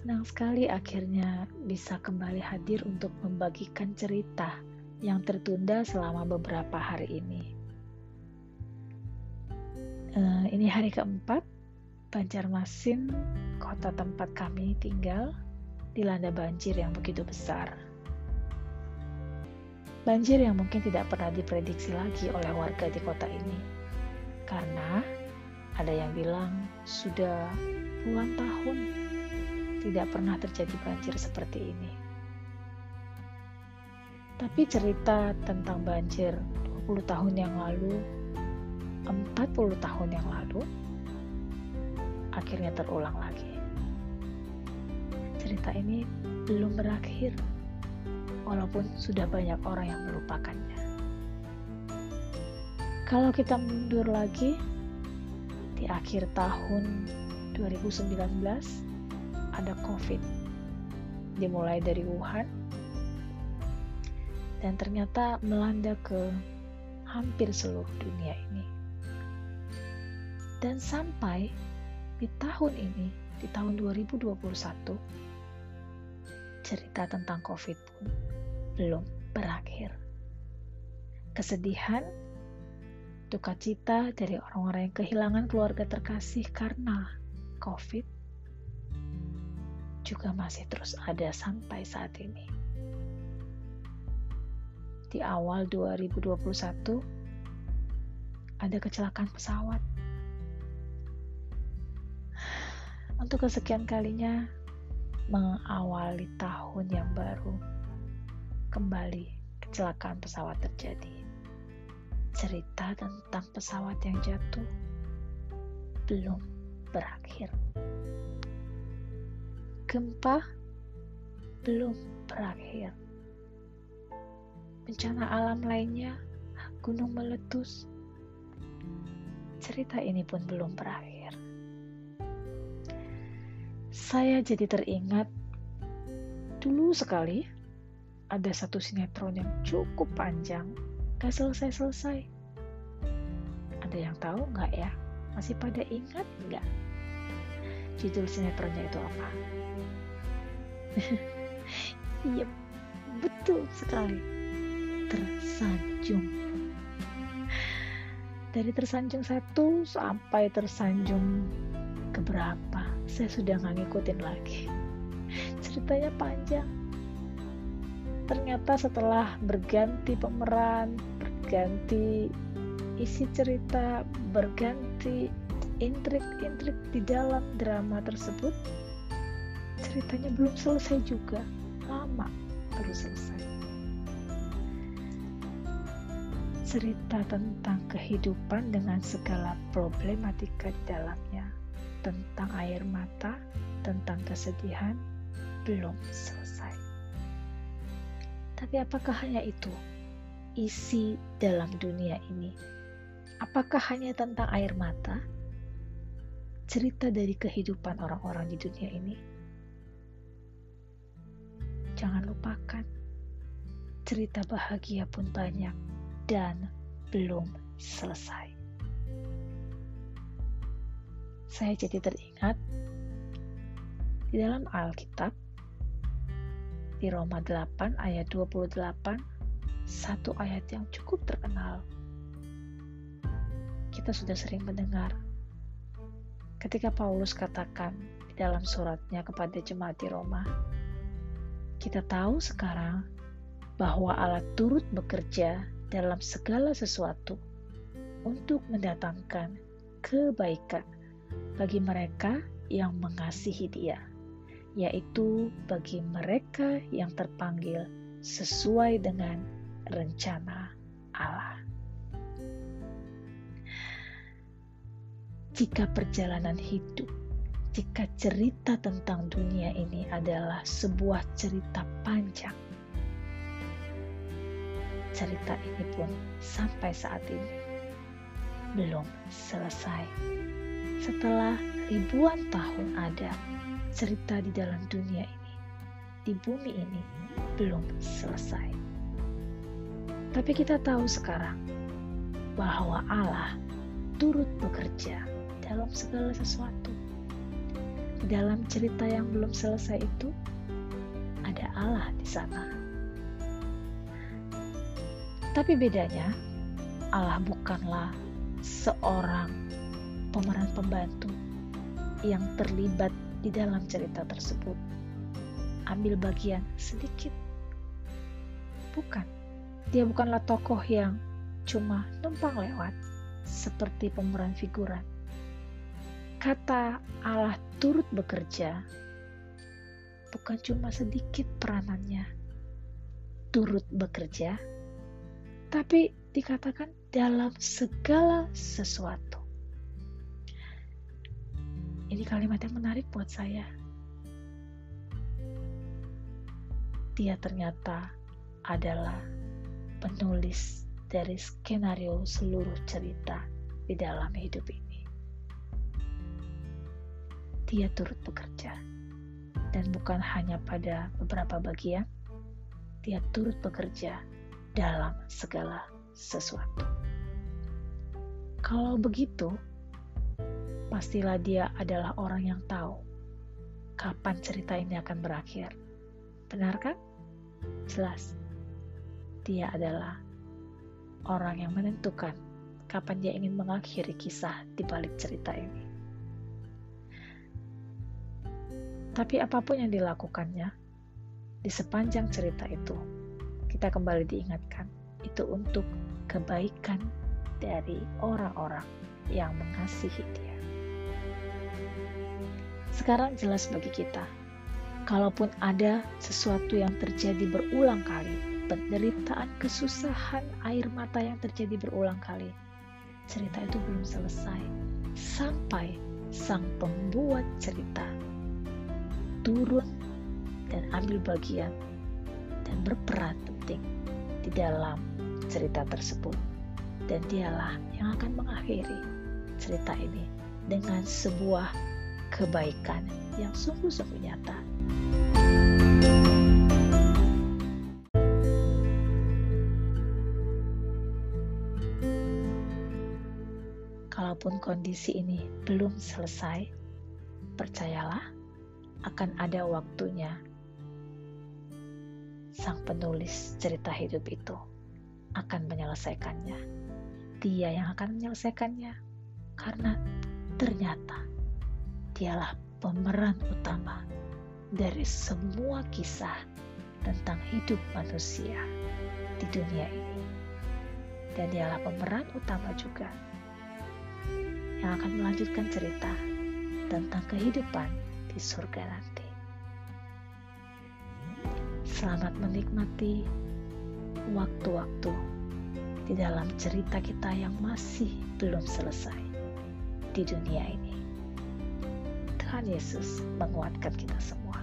Senang sekali akhirnya bisa kembali hadir untuk membagikan cerita yang tertunda selama beberapa hari ini. Uh, ini hari keempat, Banjarmasin, kota tempat kami tinggal, dilanda banjir yang begitu besar. Banjir yang mungkin tidak pernah diprediksi lagi oleh warga di kota ini. Karena ada yang bilang sudah puluhan tahun tidak pernah terjadi banjir seperti ini. Tapi cerita tentang banjir 20 tahun yang lalu, 40 tahun yang lalu, akhirnya terulang lagi. Cerita ini belum berakhir, walaupun sudah banyak orang yang melupakannya. Kalau kita mundur lagi, di akhir tahun 2019 ada COVID. Dimulai dari Wuhan dan ternyata melanda ke hampir seluruh dunia ini. Dan sampai di tahun ini, di tahun 2021, cerita tentang COVID pun belum berakhir. Kesedihan duka cita dari orang-orang yang kehilangan keluarga terkasih karena COVID juga masih terus ada sampai saat ini. Di awal 2021 ada kecelakaan pesawat. Untuk kesekian kalinya mengawali tahun yang baru, kembali kecelakaan pesawat terjadi cerita tentang pesawat yang jatuh belum berakhir. Gempa belum berakhir. Bencana alam lainnya, gunung meletus. Cerita ini pun belum berakhir. Saya jadi teringat dulu sekali ada satu sinetron yang cukup panjang gak selesai-selesai. Ada yang tahu nggak ya? Masih pada ingat nggak? Judul sinetronnya itu apa? Iya, betul sekali. Tersanjung. Dari tersanjung satu sampai tersanjung keberapa, saya sudah nggak ngikutin lagi. Ceritanya panjang ternyata setelah berganti pemeran, berganti isi cerita, berganti intrik-intrik di dalam drama tersebut, ceritanya belum selesai juga, lama baru selesai. Cerita tentang kehidupan dengan segala problematika di dalamnya, tentang air mata, tentang kesedihan, belum selesai. Tapi apakah hanya itu isi dalam dunia ini? Apakah hanya tentang air mata? Cerita dari kehidupan orang-orang di dunia ini? Jangan lupakan, cerita bahagia pun banyak dan belum selesai. Saya jadi teringat di dalam Alkitab di Roma 8 ayat 28, satu ayat yang cukup terkenal. Kita sudah sering mendengar ketika Paulus katakan di dalam suratnya kepada jemaat di Roma, kita tahu sekarang bahwa Allah turut bekerja dalam segala sesuatu untuk mendatangkan kebaikan bagi mereka yang mengasihi Dia yaitu bagi mereka yang terpanggil sesuai dengan rencana Allah. Jika perjalanan hidup, jika cerita tentang dunia ini adalah sebuah cerita panjang, cerita ini pun sampai saat ini belum selesai. Setelah ribuan tahun ada, cerita di dalam dunia ini, di bumi ini, belum selesai. Tapi kita tahu sekarang bahwa Allah turut bekerja dalam segala sesuatu. dalam cerita yang belum selesai itu ada Allah di sana. Tapi bedanya, Allah bukanlah seorang pemeran pembantu yang terlibat di dalam cerita tersebut. Ambil bagian sedikit. Bukan. Dia bukanlah tokoh yang cuma numpang lewat seperti pemeran figuran. Kata Allah turut bekerja bukan cuma sedikit peranannya turut bekerja, tapi dikatakan dalam segala sesuatu. Ini kalimat yang menarik buat saya. Dia ternyata adalah penulis dari skenario seluruh cerita di dalam hidup ini. Dia turut bekerja, dan bukan hanya pada beberapa bagian, dia turut bekerja dalam segala sesuatu. Kalau begitu, pastilah dia adalah orang yang tahu kapan cerita ini akan berakhir. Benar kan? Jelas. Dia adalah orang yang menentukan kapan dia ingin mengakhiri kisah di balik cerita ini. Tapi apa pun yang dilakukannya di sepanjang cerita itu, kita kembali diingatkan itu untuk kebaikan dari orang-orang yang mengasihi Dia. Sekarang jelas bagi kita, kalaupun ada sesuatu yang terjadi berulang kali, penderitaan, kesusahan, air mata yang terjadi berulang kali. Cerita itu belum selesai sampai sang pembuat cerita turun dan ambil bagian dan berperan penting di dalam cerita tersebut. Dan dialah yang akan mengakhiri cerita ini dengan sebuah kebaikan yang sungguh-sungguh nyata. Kalaupun kondisi ini belum selesai, percayalah akan ada waktunya sang penulis cerita hidup itu akan menyelesaikannya. Dia yang akan menyelesaikannya karena ternyata dialah pemeran utama dari semua kisah tentang hidup manusia di dunia ini. Dan dialah pemeran utama juga yang akan melanjutkan cerita tentang kehidupan di surga nanti. Selamat menikmati waktu-waktu di dalam cerita kita yang masih belum selesai di dunia ini. Tuhan Yesus menguatkan kita semua.